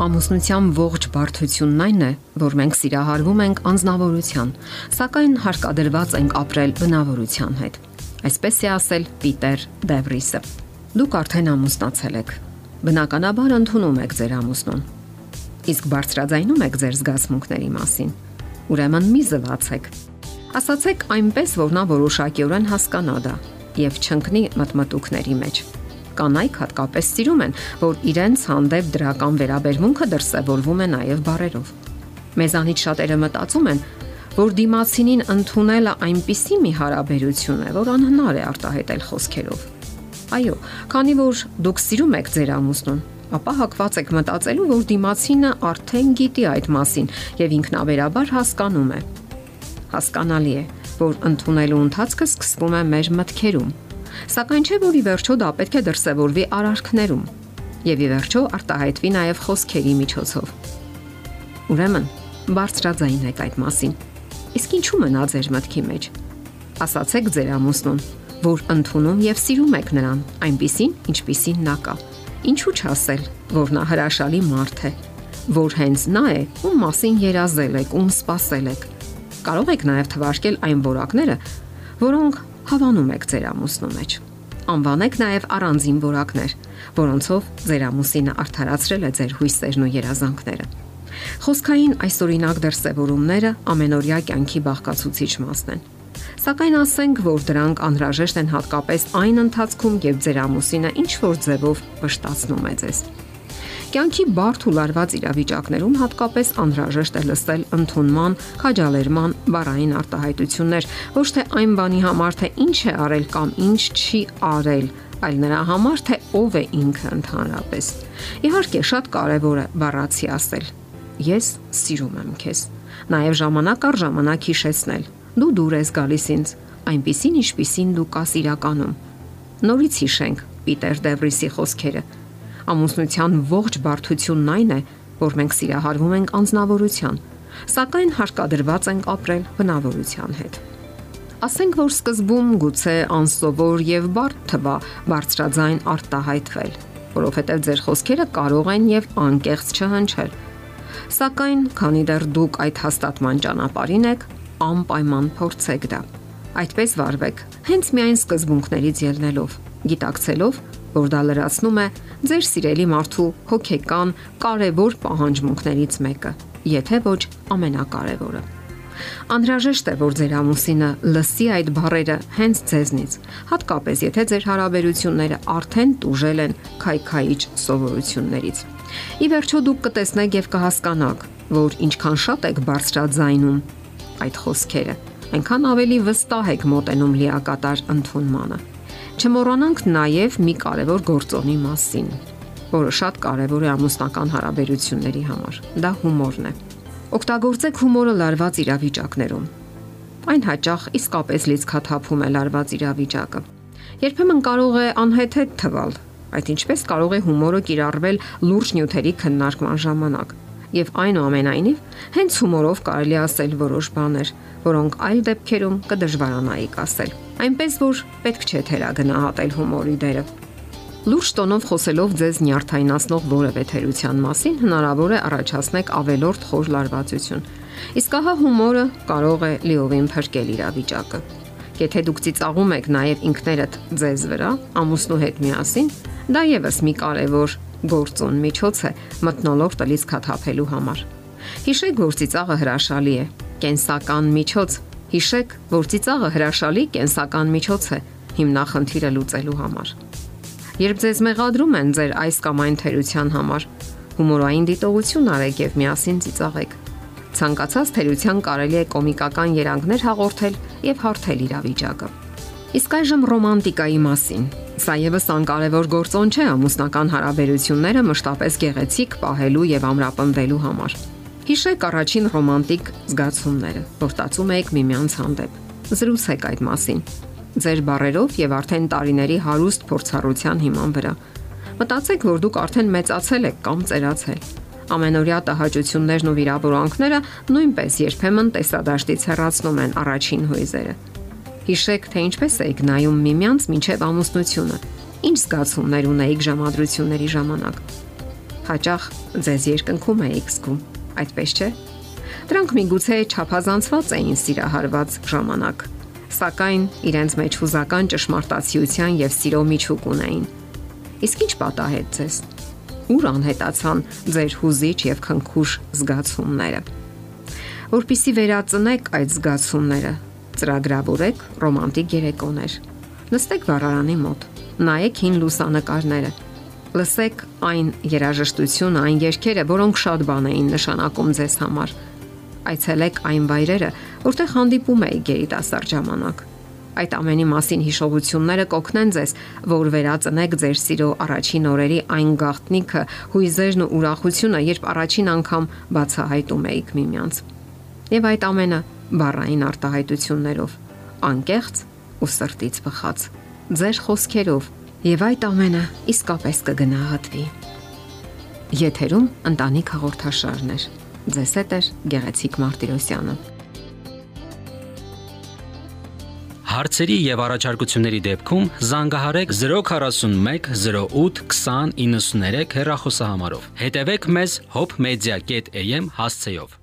Ամուսնության ողջ բարդությունն այն է, որ մենք սիրահարվում ենք անznավորության, սակայն հարկադրված ենք ապրել բնավորության հետ։ Այսպես է ասել Պիտեր Դևրիսը։ Դուք արդեն ամուսնացել եք։ Բնականաբար ընդունում եք ձեր ամուսնուն։ Իսկ բարձրաձայնում եք ձեր զգացմունքների մասին։ Ուրեմն մի զվացեք։ Ասացեք այնպես, որ նա որոշակիորեն հասկանա դա եւ չընկնի մտմտուկների մեջ կանայք հատկապես սիրում են, որ իրենց հանդեպ դրական վերաբերմունքը դրսևորվում է նաև բարերով։ Մեզանից շատերը մտածում են, որ դիմացինին ընդունելը այնպիսի մի հարաբերություն է, որ անհնար է արտահայտել խոսքերով։ Այո, քանի որ դուք սիրում եք ձեր ամուսնուն, ապա հակված եք մտածելու, որ դիմացինը արդեն գիտի այդ մասին եւ ինքնաբերաբար հասկանում է։ Հասկանալի է, որ ընդունելու ընթացքը սկսվում է մեր մտքերում Սակայն չէ որ ի վերջո դա պետք է դրսևորվի արարքներում եւ ի վերջո արտահայտվի նաեւ խոսքերի միջոցով։ Ուրեմն, բարձրաձայնեք այդ մասին։ Իսկ ինչու մնա ձեր մտքի մեջ։ Ասացեք ձեր ամուսնուն, որ ընդունում եւ սիրում եք նրան, այնպիսին, ինչպիսին նա կա։ Ինչու՞ չասել, որ նա հրաշալի մարդ է, որ հենց նա է, ում մասին երազել եք, ում սпасել եք։ Կարող եք նաև թվարկել այն որակները, որոնք հավանում եք ձեր ամուսնու մեջ։ Անվանեք նաև առանձին որակներ, որոնցով ձեր ամուսինը արդարացրել է ձեր հույսերն ու երազանքները։ Խոսքային այսօրինակ դրսևորումները ամենօրյա կյանքի բաղկացուցիչ մասն են։ Սակայն ասենք, որ դրանք անհրաժեշտ են հատկապես այն ընթացքում, երբ ձեր ամուսինը ինչ որ ձևով վշտացնում է ձեզ։ Կյանքի բարդ ու լարված իրավիճակներում հատկապես անհրաժեշտ է լսել ընդունման, քաջալերման բառային արտահայտություններ, ոչ թե այն բանի համար, թե ինչ է արել կամ ինչ չի արել, այլ նրա համար, թե ով է ինքը ընդհանրապես։ Իհարկե, շատ կարևոր է բառացի ասել. Ես սիրում եմ քեզ։ Նաև ժամանակ առ ժամանակ հիշեցնել. դու դուր ես գալիս ինձ, այնպիսին, ինչպիսին դու կաս իրականում։ Նորից հիշենք Պիտեր Դևրիսի խոսքերը Ամուսնության ողջ բարդությունն այն է, որ մենք սիրահարվում ենք անznավորության, սակայն հարկադրված ենք ապրել բնավորության հետ։ Ասենք որ սկզբում գուցե անսովոր եւ բարդ թվա բարձրաձայն արտահայտվել, որովհետեւ ձեր խոսքերը կարող են եւ անկեղծ չհնչել։ Սակայն, քանի դեռ դուք այդ հաստատման ճանապարհին եք, անպայման փորձեք դա։ Այդպես վարվեք, հենց միայն սկզբունքներից ելնելով, գիտակցելով, որ դա լրացնում է ձեր սիրելի մարդու հոգեկան կարևոր պահանջմունքներից մեկը, եթե ոչ ամենակարևորը։ Անհրաժեշտ է, որ ձեր ամուսինը լսի այդ բառերը հենց ձեզնից, հատկապես եթե ձեր հարաբերությունները արդեն տուժել են քայքայիչ սովորություններից։ Ի վերջո դուք կտեսնեք եւ կհասկանաք, որ ինչքան շատ եք բարձրաձայնում այդ խոսքերը, այնքան ավելի վստահ եք մոտենում լիակատար ընդունմանը։ Չմոռանանք նաև մի կարևոր գործոնի մասին, որը շատ կարևոր է ամուսնական հարաբերությունների համար։ Դա հումորն է։ Օգտագործեք հումորը լարված իրավիճակներում։ Այն հաճախ իսկապես լիցքաթափում է լարված իրավիճակը։ Երբեմն կարող է անհեթեթ թվալ, այդ ինչպես կարող է հումորը կիրառվել լուրջ նյութերի քննարկման ժամանակ եւ այնուամենայնիվ հենց հումորով կարելի ասել որոշ բաներ, որոնք այլ դեպքերում կդժվարանայի ասել։ Այնպես որ պետք չէ թերագնահատել հումորի դերը։ Լուրջ տոնով խոսելով ձեզ նյարդայնացնող որևէ թերության մասին հնարավոր է առաջացնեք ավելորդ խոր լարվածություն։ Իսկ ահա հումորը կարող է լիովին փրկել իրավիճակը։ Եթե դուք ծիծաղում եք նաև ինքներդ ձեզ վրա, ամուսնու հետ միասին, դա եւս մի կարևոր գործոն միջոց է մտնոլորտը լիցքաթափելու համար։ Հիշեք, որ ծիծաղը հրաշալի է, կենսական միջոց։ Հիշեք, որ ծիծաղը հրաշալի կենսական միջոց է հիմնախնդիրը լուծելու համար։ Երբ ձեզ մեղադրում են ձեր այս կամ այն թերության համար, հումորային դիտողություն արեք եւ միասին ծիծաղեք։ Ցանկացած թերության կարելի է կոմիկական երանգներ հաղորդել եւ հարթել իրավիճակը։ Իսկ այժմ ռոմանտիկայի մասին։ Սա եւս անկարևոր գործոն չէ ամուսնական հարաբերությունները մշտապես գեղեցիկ պահելու եւ ամրապնդելու համար։ Հիշեք առաջին ռոմանտիկ զգացումները, որ ստացում եք միմյանց հանդեպ։ Զրուցեք այդ մասին։ Ձեր բարերով եւ արդեն տարիների հարուստ փորձառության հիման վրա։ Մտածեք, որ դուք արդեն մեծացել եք կամ ծերացել։ Ամենօրյա տհաճություններն ու վիրավորանքները նույնպես երբեմն տեսադաշտից հեռացնում են առաջին հույզերը Հիշեք, թե ինչպես եք նայում միմյանց մինչև ամուսնությունը։ Ինչ զգացումներ ունեիք ժամադրությունների ժամանակ։ Հաճախ ձեզ երկնքում եք զգում, այդպես չէ։ Դրանք միգուցե չափազանցված էին սիրահարված ժամանակ, սակայն իրենց մեջ հուզական ճշմարտացիության եւ սիրո միջուկ ունեին։ Իսկ ինչ պատահեց ձեզ։ Ուր անհետացան ձեր հուզիչ եւ քնքուշ զգացումները։ Որպիսի վերածնեք այդ զգացումները, ծրագրավորեք ռոմանտիկ երեկոներ։ Նստեք վառարանի մոտ, նայեք հին լուսանկարները լսեք այն երաժշտությունը, այն երգերը, որոնք շատ բան էին նշանակում ձեզ համար։ Այցելեք այն վայրերը, որտեղ հանդիպում եք երիտասարդ ժամանակ։ Այդ ամենի մասին հիշողությունները կօգնեն ձեզ, որ վերածնեք ձեր սիրո առաջին օրերի այն գաղտնիքը, հույզերն ու ուրախությունը, երբ առաջին անգամ բացահայտում եք միմյանց։ Եվ այդ ամենը բառային արտահայտություններով, անկեղծ ու սրտից բխած։ Ձեր խոսքերով Եվ այդ ամենը իսկապես կգնահատվի։ Եթերում ընտանիք հաղորդաշարն է։ Ձեզ հետ է Գեղեցիկ Մարտիրոսյանը։ Հարցերի եւ առաջարկությունների դեպքում զանգահարեք 041 08 20 93 հեռախոսահամարով։ Հետևեք մեզ hopmedia.am հասցեով։